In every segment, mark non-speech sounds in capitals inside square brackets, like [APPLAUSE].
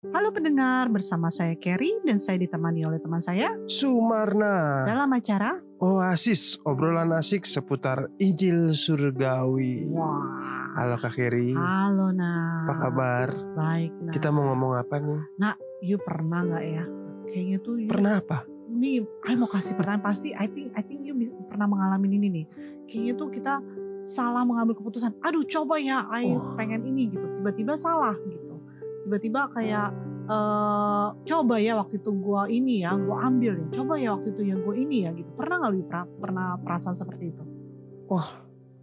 Halo pendengar, bersama saya Kerry dan saya ditemani oleh teman saya Sumarna dalam acara Oasis obrolan asik seputar Injil Surgawi. Wah. Halo Kak Keri, Halo nah. apa kabar? Baik nah. Kita mau ngomong apa nih? You pernah nggak ya? Kayaknya tuh you, Pernah apa? Ini, I mau kasih pertanyaan pasti. I think, I think you pernah mengalami ini nih. Kayaknya tuh kita salah mengambil keputusan. Aduh, coba ya, I Oh. pengen ini gitu. Tiba-tiba salah gitu. Tiba-tiba kayak eh coba ya waktu itu gua ini ya, gua ambil ya. Coba ya waktu itu ya gua ini ya gitu. Pernah nggak lu pra- pernah perasaan seperti itu?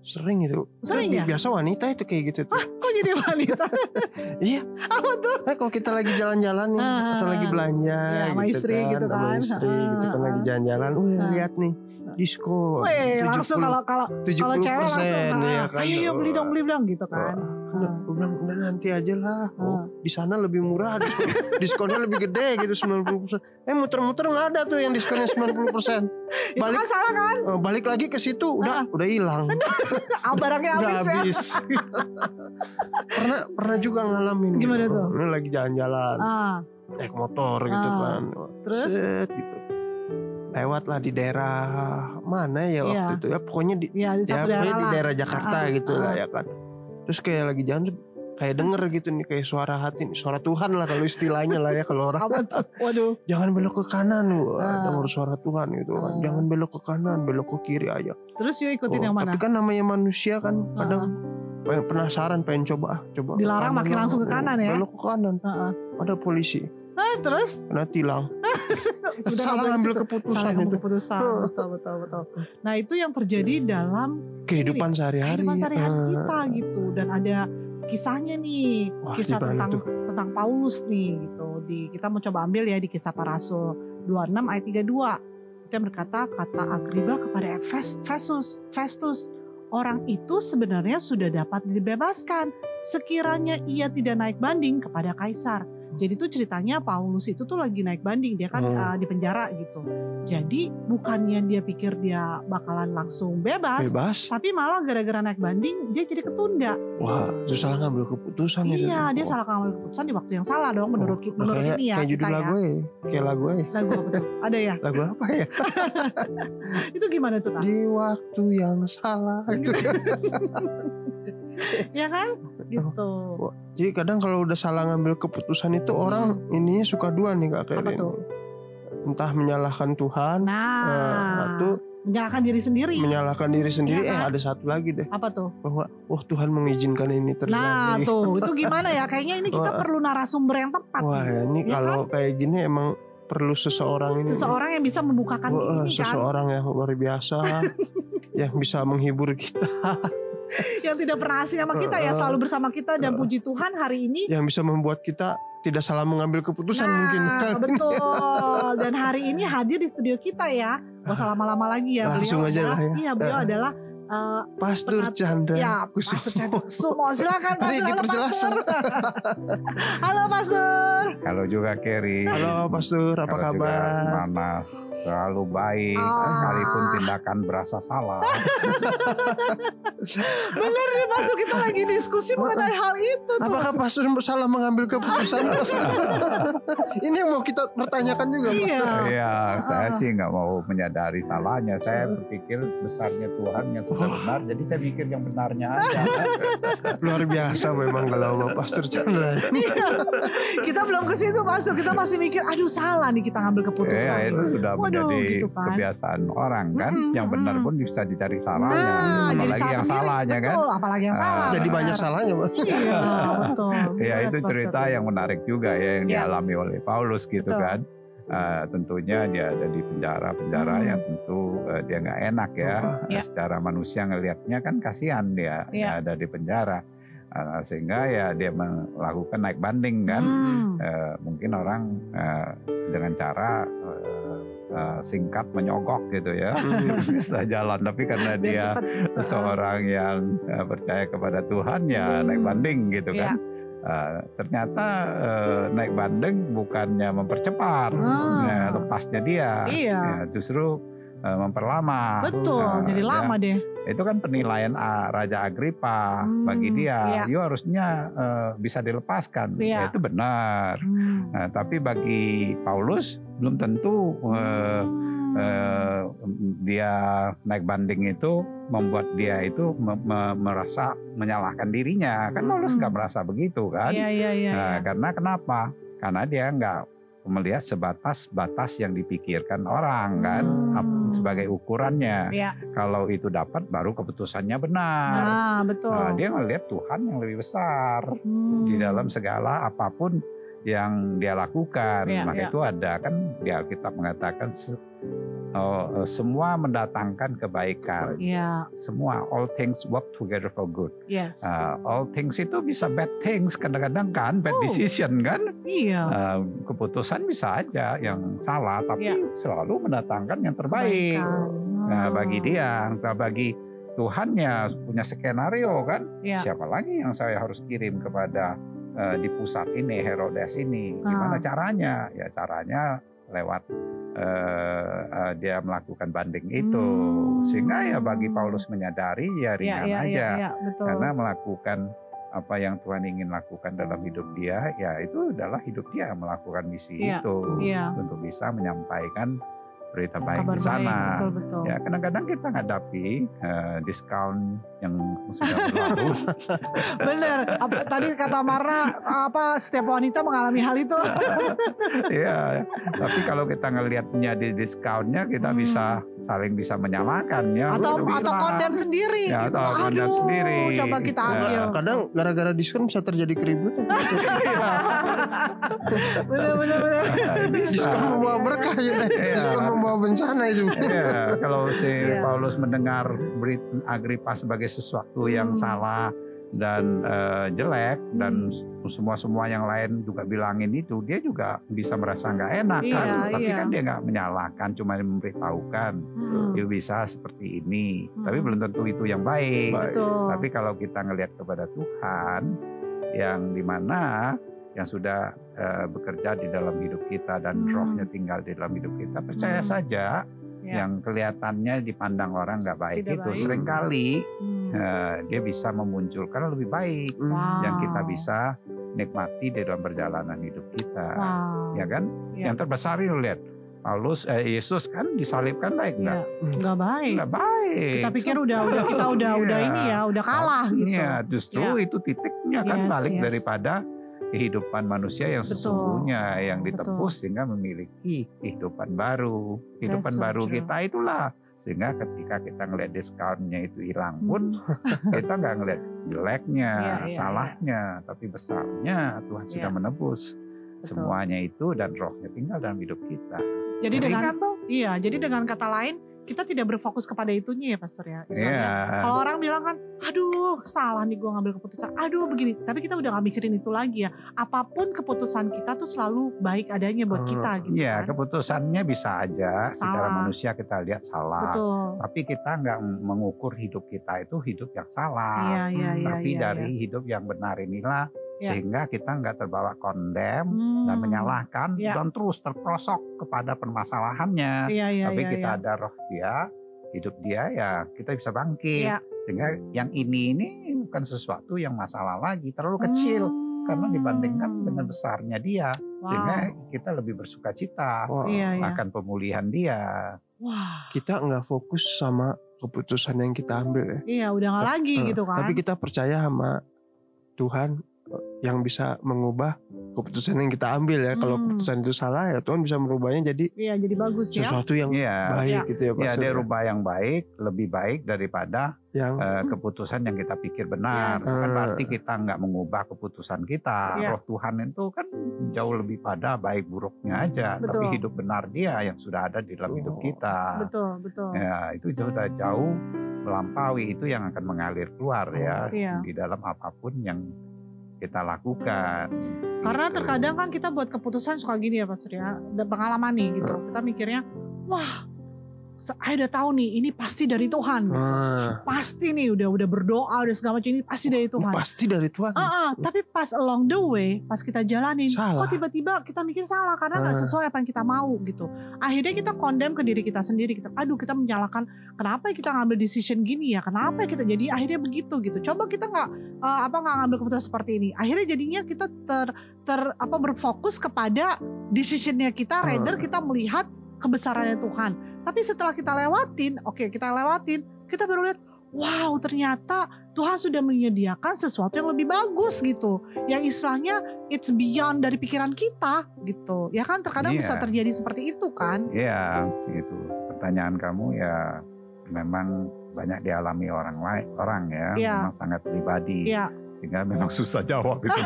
Sering itu. Sering Itu ya? Biasa wanita itu kayak gitu tuh. Kok jadi wanita? [LAUGHS] Iya. Apa tuh? Nah, kalau kita lagi jalan-jalan nih Ah, atau lagi belanja Iya, sama gitu istri kan, gitu sama kan. istri gitu kan Ah, lagi ah. jalan-jalan. Wih, Ah. lihat nih diskon. Weh, langsung kalau kalau 70 kalau cewek langsung ya ah, kan. ayo yuk beli dong beli dong gitu kan. Gue bilang udah nanti aja lah. Ah. Oh, di sana lebih murah, diskon, [LAUGHS] diskonnya lebih gede gitu 90%. Eh muter-muter nggak ada tuh yang diskonnya 90%. [LAUGHS] Itu Balik kan salah kan? Balik lagi ke situ udah Ah. udah hilang. [LAUGHS] Ah, barangnya udah habis ya. habis. pernah pernah juga ngalamin. Gimana gitu. tuh? Ini lagi jalan-jalan Ah, naik motor gitu Ah. kan. Terus? Set gitu. Lewat lah di daerah mana ya waktu Iya. itu ya pokoknya di ya di ya pokoknya daerah di lah. daerah Jakarta Ah, gitu lah ah. ya kan. Terus kayak lagi jalan tuh kayak denger gitu nih kayak suara hati nih, suara Tuhan lah kalau istilahnya lah ya kalau orang? Waduh. jangan belok ke kanan wah Ah. suara Tuhan gitu kan Ah. jangan belok ke kanan belok ke kiri aja Terus yuk ikutin Oh, yang mana? tapi kan namanya manusia kan Ah, kadang pengen penasaran pengen coba ah coba Dilarang makin langsung ke kanan ya? belok ke kanan Ah, ah. ada polisi Ah, terus? Kena tilang. [LAUGHS] Sudah salah ngambil keputusan salah ngambil itu. keputusan. Betul betul betul. Nah itu yang terjadi dalam kehidupan sehari-hari. kehidupan sehari-hari Ah. kita gitu. Dan ada kisahnya nih Wah, kisah tentang tuh? tentang Paulus nih gitu. Di kita mau coba ambil ya di kisah para rasul. 26 ayat 32 itu yang berkata kata Agriba kepada Fes- Festus Festus orang itu sebenarnya sudah dapat dibebaskan. Sekiranya ia tidak naik banding kepada kaisar jadi tuh ceritanya Paulus itu tuh lagi naik banding dia kan Hmm. uh, di penjara gitu jadi bukannya dia pikir dia bakalan langsung bebas bebas tapi malah gara-gara naik banding dia jadi ketunda. wah itu salah ngambil keputusan itu Iya, dia Oh. salah ngambil keputusan di waktu yang salah dong menurut kita, Nah, menurut kayak, ini ya. kayak judul kita lagu ya. ya kayak lagu ya Lagu apa tuh? [LAUGHS] Ada ya? lagu apa ya [LAUGHS] Itu gimana tuh, Kak? di waktu yang salah itu [LAUGHS] Ya kan? Gitu. Jadi kadang kalau udah salah ngambil keputusan itu orang ininya suka dua nih kak kayak Hmm. Ini. tuh? Entah menyalahkan Tuhan, eh, Nah, atau menyalahkan diri sendiri. menyalahkan diri sendiri. Iya Eh kan? ada satu lagi deh Apa tuh? bahwa oh Tuhan mengizinkan ini terjadi. Nah, tuh, itu gimana ya? Kayaknya ini kita Wah. perlu narasumber yang tepat. Wah nih. ini Ya kalau kayak gini emang perlu seseorang ini. Seseorang yang bisa membukakan Wah, ini kan, seseorang yang luar biasa [LAUGHS] yang bisa menghibur kita, [LAUGHS] yang tidak pernah asing sama kita ya, selalu bersama kita dan puji Tuhan hari ini yang bisa membuat kita tidak salah mengambil keputusan nah, mungkin. [LAUGHS] betul. Dan hari ini hadir di studio kita ya. Gak usah lama-lama lagi ya. Langsung beliau aja adalah, lah ya. Iya, beliau Ah. adalah eh, Pastor Penat- Chandra. ya Kusumo. Pastor Chandra Sumo. [LAUGHS] Silakan Pastor. Halo, diperjelas. Pastor. Halo Pastor. Halo juga Kerry. Halo Pastor, apa Halo kabar? Mana selalu baik, Ah. sekalipun tindakan berasa salah. [LAUGHS] Bener nih Pastor kita lagi diskusi mengenai hal itu tuh. Apakah pastor salah mengambil keputusan? [LAUGHS] [LAUGHS] Ini yang mau kita pertanyakan juga, Iya. Pastor. Iya, saya Ah. sih nggak mau menyadari salahnya. Saya berpikir besarnya Tuhan yang sudah benar, jadi saya pikir yang benarnya aja. Luar biasa memang kalau sama Pastor Chandra. Iya. kita belum ke situ Pastor. Kita masih mikir aduh salah nih kita ngambil keputusan. Ya, itu sudah Menjadi gitu kan. kebiasaan orang kan. Mm-mm, Yang benar pun bisa dicari salahnya, Nah, jadi apalagi salah yang sendiri. salahnya kan. Betul, apalagi yang Ah. salah. Jadi benar. banyak salahnya, Pak. [LAUGHS] Iya, betul. Ya itu cerita yang menarik juga ya yang Ya. dialami oleh Paulus gitu Betul. kan. Eh, tentunya dia ada di penjara-penjara Hmm. yang tentu eh, dia nggak enak ya. Ya. Eh, Secara manusia ngelihatnya kan kasihan dia Ya. dia ada di penjara. Eh, sehingga ya dia melakukan naik banding kan. Hmm. Eh, mungkin orang eh, dengan cara eh, eh, singkat menyogok gitu ya [LAUGHS] [LAUGHS] bisa jalan tapi karena Biar dia cepet. seorang yang eh, percaya kepada Tuhan ya Hmm. naik banding gitu kan. Eh, ternyata eh, naik banding bukannya mempercepat, Ah. ya, lepasnya dia, Iya. Ya, justru memperlama. Betul, Nah, jadi dia- lama deh. Itu kan penilaian ah, Raja Agripa Hmm, bagi dia. iya. You harusnya eh, bisa dilepaskan. Ya, Iya. itu benar. Hmm. Nah, tapi bagi Paulus belum tentu eh, eh, dia naik banding itu membuat dia itu me- me- merasa menyalahkan dirinya. Kan Paulus Hmm. nggak merasa begitu kan? Iya iya iya. Nah, iya. karena kenapa? Karena dia nggak melihat sebatas batas yang dipikirkan orang kan, Hmm. sebagai ukurannya. Iya. Kalau itu dapat, baru keputusannya benar. Nah, betul. Nah, dia ngelihat Tuhan yang lebih besar Hmm. di dalam segala apa pun yang dia lakukan. Iya, Maka iya. itu ada kan di Alkitab mengatakan oh, eh, semua mendatangkan kebaikan. Iya, Semua all things work together for good. yes. Uh, all things itu bisa bad things kadang-kadang kan bad Oh. decision kan iya. Uh, keputusan bisa aja yang salah tapi Iya. selalu mendatangkan yang terbaik Kebaikan. nah, Ah. bagi dia nah, bagi Tuhan ya punya skenario kan Iya. siapa lagi yang saya harus kirim kepada uh, di pusat ini Herodes ini gimana Ah. caranya ya caranya lewat uh, uh, dia melakukan banding itu Hmm. sehingga ya bagi Paulus menyadari ya Iya, ringan iya, aja iya, iya, betul. karena melakukan apa yang Tuhan ingin lakukan dalam hidup dia ya itu adalah hidup dia melakukan misi Iya, itu iya. untuk bisa menyampaikan berita baik Kabar di sana baik, betul betul. ya kadang-kadang kita hadapi eh, diskon yang sudah berlalu [LAUGHS] Bener. Apa, tadi kata Marna apa setiap wanita mengalami hal itu. [LAUGHS] ya tapi kalau kita ngelihatnya di diskonnya kita Hmm. bisa saling bisa menyalahkan ya atau atau bilang. kondem sendiri. Ya, gitu. atau kondem Aduh, sendiri. Coba kita Ya. ambil. Kadang gara-gara diskon bisa terjadi keributan. [LAUGHS] bener bener bener. Bisa. diskon membawa berkah ya. Iya. Diskon membawa [LAUGHS] bencana itu. Iya, kalau si Iya. Paulus mendengar berit Agripa sebagai sesuatu yang Hmm. salah dan eh, jelek dan Hmm. semua semua yang lain juga bilangin itu, dia juga bisa merasa nggak enak Iya, kan. Tapi iya. kan dia nggak menyalahkan, cuma memberitahukan Hmm, itu bisa seperti ini. Hmm. Tapi belum tentu itu yang baik. betul. Tapi kalau kita ngelihat kepada Tuhan yang di mana yang sudah eh, bekerja di dalam hidup kita dan Hmm. rohnya tinggal di dalam hidup kita, percaya Hmm. saja Ya. yang kelihatannya dipandang orang nggak baik Tidak itu baik. sering kali Hmm. eh, dia bisa memunculkan lebih baik Wow. yang kita bisa nikmati di dalam perjalanan hidup kita, Wow. ya kan? Ya. Yang terbesar itu lihat Paulus, eh, Yesus kan disalibkan baik nggak? Iya, nggak baik. Nggak baik. Kita pikir udah udah kita [LAUGHS] udah udah Iya. ini ya, udah kalah gitu. Iya, justru Ya. itu titiknya kan Yes, balik yes. daripada kehidupan manusia yang Betul. sesungguhnya yang Betul. ditebus sehingga memiliki kehidupan baru. Kehidupan so baru true. kita itulah sehingga ketika kita ngelihat diskonnya itu hilang pun [LAUGHS] kita nggak ngelihat jeleknya, Hmm. Iya, salahnya, tapi besarnya Tuhan sudah Iya. menebus Betul. semuanya itu dan rohnya tinggal dalam hidup kita. Jadi Jadi dengan kan tuh, iya, jadi dengan kata lain kita tidak berfokus kepada itunya ya Pastor ya. Misalnya, Iya. Kalau orang bilang kan, aduh salah nih gue ngambil keputusan, aduh begini. Tapi kita udah gak mikirin itu lagi ya. Apa pun keputusan kita tuh selalu baik adanya buat kita gitu Iya, kan. keputusannya bisa aja secara Salah. manusia kita lihat salah. Betul. tapi kita nggak mengukur hidup kita itu hidup yang salah, Iya, iya, iya. tapi iya, dari hidup yang benar inilah Iya. sehingga kita nggak terbawa kondem Hmm. dan menyalahkan Iya. dan terus terprosok kepada permasalahannya. Iya, iya, tapi iya, kita iya. ada roh dia, hidup dia ya kita bisa bangkit. Iya. Sehingga yang ini ini bukan sesuatu yang masalah lagi, terlalu kecil karena dibandingkan Hmm. dengan besarnya dia, Wow. sehingga kita lebih bersuka cita Wah, Iya, iya. akan pemulihan dia. Wah, kita nggak fokus sama keputusan yang kita ambil ya. iya udah gak lagi Eh, gitu kan. Tapi kita percaya sama Tuhan yang bisa mengubah keputusan yang kita ambil ya. Kalau Hmm. keputusan itu salah ya Tuhan bisa merubahnya jadi Iya, jadi bagus ya. sesuatu yang Iya. baik Iya. gitu ya Pak. Ya, dia rubah yang baik, lebih baik daripada yang eh, keputusan yang kita pikir benar. Yes. Kan Eh. berarti kita nggak mengubah keputusan kita. Iya. Roh Tuhan itu kan jauh lebih pada baik buruknya aja, tapi Betul. hidup benar Dia yang sudah ada di dalam hidup Oh. kita. Betul, betul. Ya, itu sudah jauh melampaui itu yang akan mengalir keluar ya Iya. di dalam apa pun yang kita lakukan. Karena Gitu. terkadang kan kita buat keputusan suka gini ya Pak Surya, pengalaman nih gitu. Kita mikirnya, wah saya udah tahu nih ini pasti dari Tuhan. Wah, Pasti nih udah udah berdoa udah segala macam ini pasti dari Tuhan. pasti dari Tuhan. Ah, ah, tapi pas along the way, pas kita jalanin, Salah. kok tiba-tiba kita mikir salah karena nggak Ah. sesuai apa yang kita mau gitu. Akhirnya kita condemn ke diri kita sendiri. Kita, aduh kita menyalahkan kenapa ya kita ngambil decision gini ya? Kenapa ya kita jadi akhirnya begitu gitu? Coba kita nggak eh, apa nggak ngambil keputusan seperti ini. Akhirnya jadinya kita ter ter apa berfokus kepada decisionnya kita, Ah. rather kita melihat kebesarannya Tuhan. Tapi setelah kita lewatin, oke kita lewatin, kita baru lihat, wow ternyata Tuhan sudah menyediakan sesuatu yang lebih bagus gitu. Yang istilahnya it's beyond dari pikiran kita gitu. Ya kan terkadang Iya. bisa terjadi seperti itu kan. Iya, gitu. Pertanyaan kamu ya memang banyak dialami orang lain, orang ya, Iya. memang sangat pribadi, Iya. Sehingga memang susah jawab itu. [LAUGHS]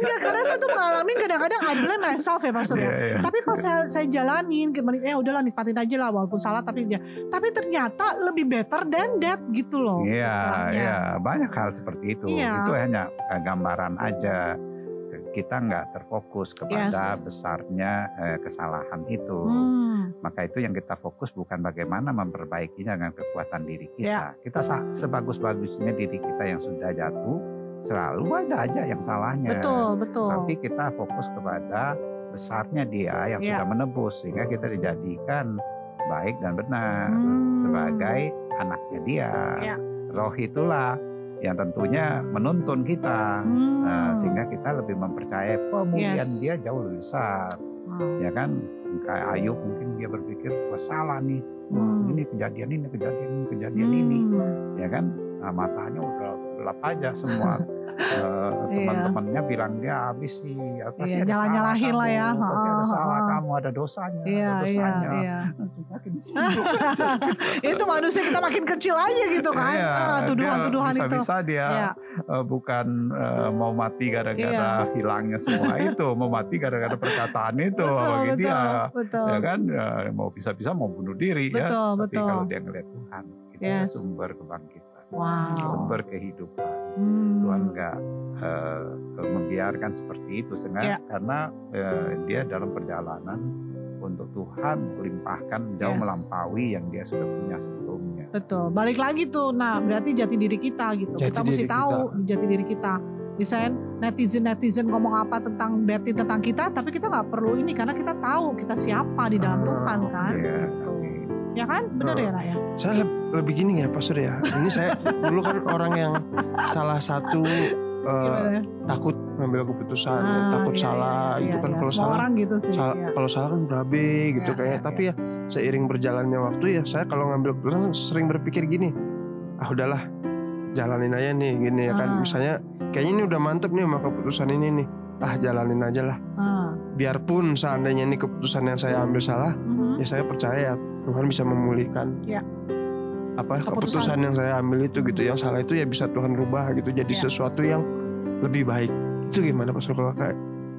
Enggak, karena saya tuh mengalami kadang-kadang I blame myself ya Pak Surya. Iya, iya. Tapi pas saya, saya jalanin, gimana, eh udahlah nikmatin aja lah walaupun salah tapi dia. Tapi ternyata lebih better than that gitu loh. Iya, istilahnya. iya, banyak hal seperti itu. Iya. Itu hanya eh, gambaran aja. Kita nggak terfokus kepada Yes. besarnya eh, kesalahan itu. Hmm, Maka itu yang kita fokus bukan bagaimana memperbaikinya dengan kekuatan diri Ya. kita. Kita sa- sebagus-bagusnya diri kita yang sudah jatuh, selalu ada aja yang salahnya. betul, betul. Tapi kita fokus kepada besarnya dia yang Ya. sudah menebus sehingga kita dijadikan baik dan benar Hmm. sebagai anaknya dia. Ya. Roh itulah yang tentunya menuntun kita Hmm. Nah, sehingga kita lebih mempercayai pemulihan Yes. dia jauh lebih besar Wow. ya kan kayak Ayub mungkin dia berpikir wah salah nih Hmm. ini kejadian ini kejadian ini kejadian ini Hmm. ya kan nah, matanya udah gelap aja semua [LAUGHS] Eh, teman-temannya bilang dia habis sih ya, pasti Iya, ada salah lah kamu, ya. pasti ada salah kamu ada dosanya Iya, ada iya, dosanya iya. Aja. [LAUGHS] itu manusia kita makin kecil aja gitu kan. Iya, Ah, tuduhan-tuduhan itu. bisa-bisa dia Iya. eh, bukan eh, mau mati gara-gara hilangnya semua itu, mau mati gara-gara perkataan itu Betul, bagi betul, dia. betul. Ya kan, Eh, mau bisa-bisa mau bunuh diri ya. Betul, Tapi betul. kalau dia ngeliat Tuhan, itu Yes. sumber kebangkitan, Wow. sumber kehidupan. Hmm. Tuhan nggak eh, membiarkan seperti itu, sehingga Ya. karena eh, dia dalam perjalanan untuk Tuhan melimpahkan jauh Yes. melampaui yang dia sudah punya sebelumnya. Betul. Balik lagi tuh. Nah, berarti jati diri kita gitu. Jati kita mesti tahu jati diri kita. Misalnya netizen-netizen ngomong apa tentang berarti tentang kita, tapi kita nggak perlu ini karena kita tahu kita siapa di dalam Ah, Tuhan kan. Iya, Gitu. Ya kan? Benar Ah. ya, Nak ya? Saya leb- lebih gini ya Pastor ya. Ini saya dulu kan orang yang salah satu [LAUGHS] Gimana? takut ngambil keputusan, Ah, takut iya, salah iya, gitu iya, kan iya. kalau salah orang gitu sih. Sal- iya. kalau salah kan berabe gitu Ya, kayak ya, tapi ya seiring berjalannya waktu ya saya kalau ngambil keputusan sering berpikir gini ah udahlah jalanin aja nih gini ya kan Ah. misalnya kayaknya ini udah mantep nih sama keputusan ini nih ah jalanin aja lah Ah. biarpun seandainya ini keputusan yang saya ambil salah Mhm. ya saya percaya Tuhan bisa memulihkan Ya. apa Keputusan. keputusan yang saya ambil itu gitu yang salah itu ya bisa Tuhan rubah gitu jadi Ya. sesuatu yang lebih baik itu gimana Pastor kalau kayak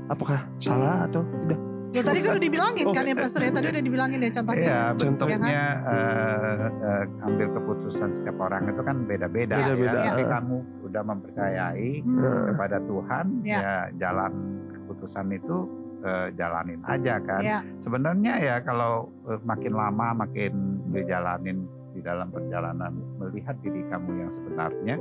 apakah salah atau tidak Ya tadi kan udah dibilangin Oh. kan ya Pastor ya. Tadi udah dibilangin ya contohnya. Iya, Contoh. bentuknya eh, eh, ambil keputusan setiap orang itu kan beda-beda. Beda-beda. ya. Tapi Iya. kamu udah mempercayai Hmm. kepada Tuhan, Ya. ya jalan keputusan itu eh, jalanin aja kan. Ya. Sebenarnya ya kalau eh, makin lama makin dijalanin di dalam perjalanan melihat diri kamu yang sebenarnya,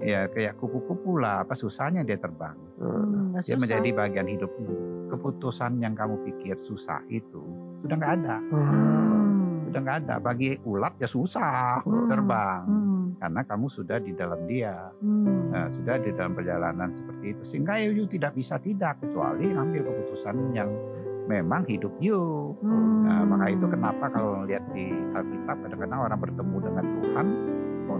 ya kayak kupu-kupu lah. Apa susahnya dia terbang? Hmm, Dia susah. menjadi bagian hidupmu. Keputusan yang kamu pikir susah itu sudah nggak ada Hmm. udah nggak ada. Bagi ulat ya susah Hmm. terbang Hmm. karena kamu sudah di dalam dia, Hmm. Nah, sudah di dalam perjalanan seperti itu. Sehingga you tidak bisa tidak kecuali ambil keputusan yang memang hidup you. Hmm. Nah, maka itu kenapa kalau lihat di Alkitab kadang-kadang orang bertemu dengan Tuhan,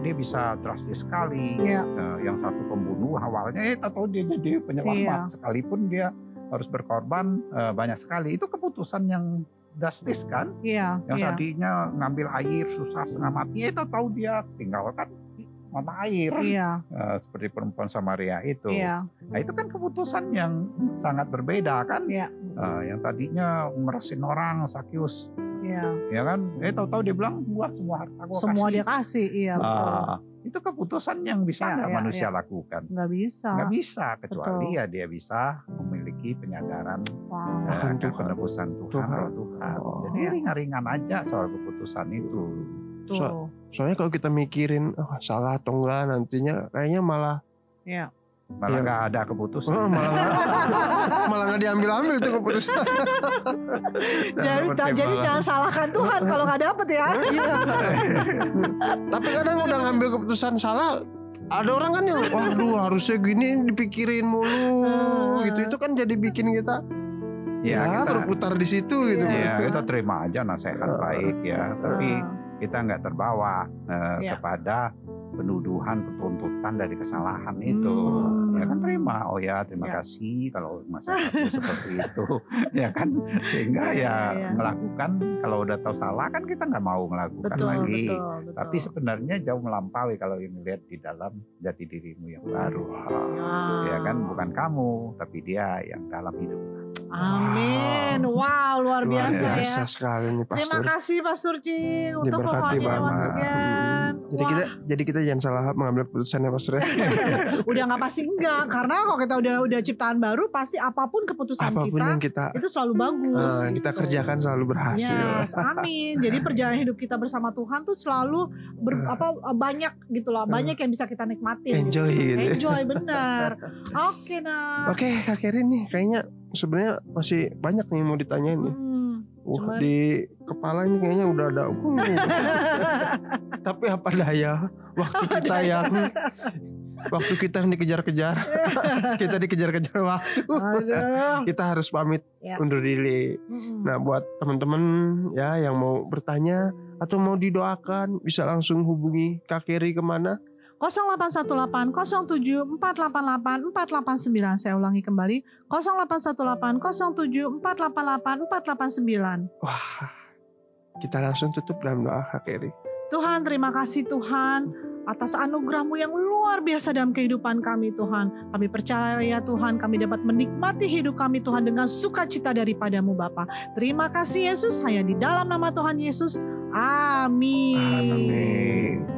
dia bisa drastis sekali. Iya. Nah, yang satu pembunuh awalnya, eh tahu dia jadi penyelamat, Iya. sekalipun dia harus berkorban eh, banyak sekali. Itu keputusan yang drastis kan? Iya. yang iya. tadinya ngambil air susah setengah mati itu tahu dia tinggalkan mata air Iya. Eh, seperti perempuan Samaria itu Iya. nah itu kan keputusan yang sangat berbeda kan Iya. Eh, yang tadinya meresin orang Sakyus Iya. ya kan eh tahu-tahu dia bilang gua semua harta gua Semua kasih dia kasih. Iya. betul. Ah, itu keputusan yang bisa Ya, nggak ya, manusia ya. lakukan Nggak bisa. nggak bisa kecuali Betul. ya dia bisa memiliki penyadaran Wow. eh, Akan akan Tuhan. penebusan Tuhan, Tuhan. Tuhan. Oh. Jadi ringan-ringan aja soal keputusan itu. Tuh. Soalnya kalau kita mikirin oh, salah atau enggak nantinya kayaknya malah Ya. Malah Iya. nggak ada keputusan. oh, malah nggak- [LAUGHS] malah nggak diambil-ambil tuh keputusan. Jadi, jadi jangan salahkan Tuhan kalau nggak dapet ya. Iya. [LAUGHS] Tapi kadang udah ngambil keputusan salah ada orang kan yang waduh harusnya gini dipikirin mulu Hmm. gitu itu kan jadi bikin kita ya, ya, kita, berputar di situ gitu. ya, kita terima aja nasihat baik ya. Tapi Ah. Kita nggak terbawa eh, Iya. kepada penuduhan, tuntutan dari kesalahan itu. Hmm. Ya kan terima, oh ya terima Ya. kasih kalau [LAUGHS] masalahnya seperti itu, ya kan sehingga Iya, ya iya. melakukan kalau udah tahu salah kan kita nggak mau melakukan Betul, lagi. betul, betul. Tapi sebenarnya jauh melampaui kalau yang lihat di dalam jati dirimu yang baru. Ah. Ya kan bukan kamu, tapi dia yang dalam hidup. Amin. Wow, luar Luar biasa, biasa ya. sekali nih Terima kasih Pastor Cing untuk once again. Jadi Wah, kita jadi kita jangan salah mengambil keputusan ya pastor. ya. [LAUGHS] udah nggak pasti enggak karena kalau kita udah udah ciptaan baru pasti apa pun keputusan Apa pun kita yang kita itu selalu bagus. eh, kita gitu. kerjakan selalu berhasil. Yes, amin. Jadi [LAUGHS] perjalanan hidup kita bersama Tuhan tuh selalu ber- apa banyak gitu loh, banyak yang bisa kita nikmatin. Enjoy gitu. gitu. Enjoy bener. [LAUGHS] Oke nah. Oke Kak Kerin nih kayaknya sebenarnya masih banyak nih yang mau ditanyain nih. Hmm. Wah, Cuman- di kepala ini kayaknya udah ada. uh. [LAUGHS] Tapi apa daya waktu kita yang waktu kita yang dikejar-kejar, [LAUGHS] kita dikejar-kejar waktu. Kita harus pamit Ya. undur diri. Mm-mm. Nah, buat teman-teman ya yang mau bertanya atau mau didoakan bisa langsung hubungi Kak Keri ke mana? 0818 07 488 489 saya ulangi kembali 0818 07 488 489 Wah, kita langsung tutup dalam doa Kak Keri. Tuhan terima kasih Tuhan atas anugerahmu yang luar biasa dalam kehidupan kami Tuhan. Kami percaya ya Tuhan kami dapat menikmati hidup kami Tuhan dengan sukacita daripadamu Bapa. Terima kasih Yesus hanya di dalam nama Tuhan Yesus. Amin. Amin.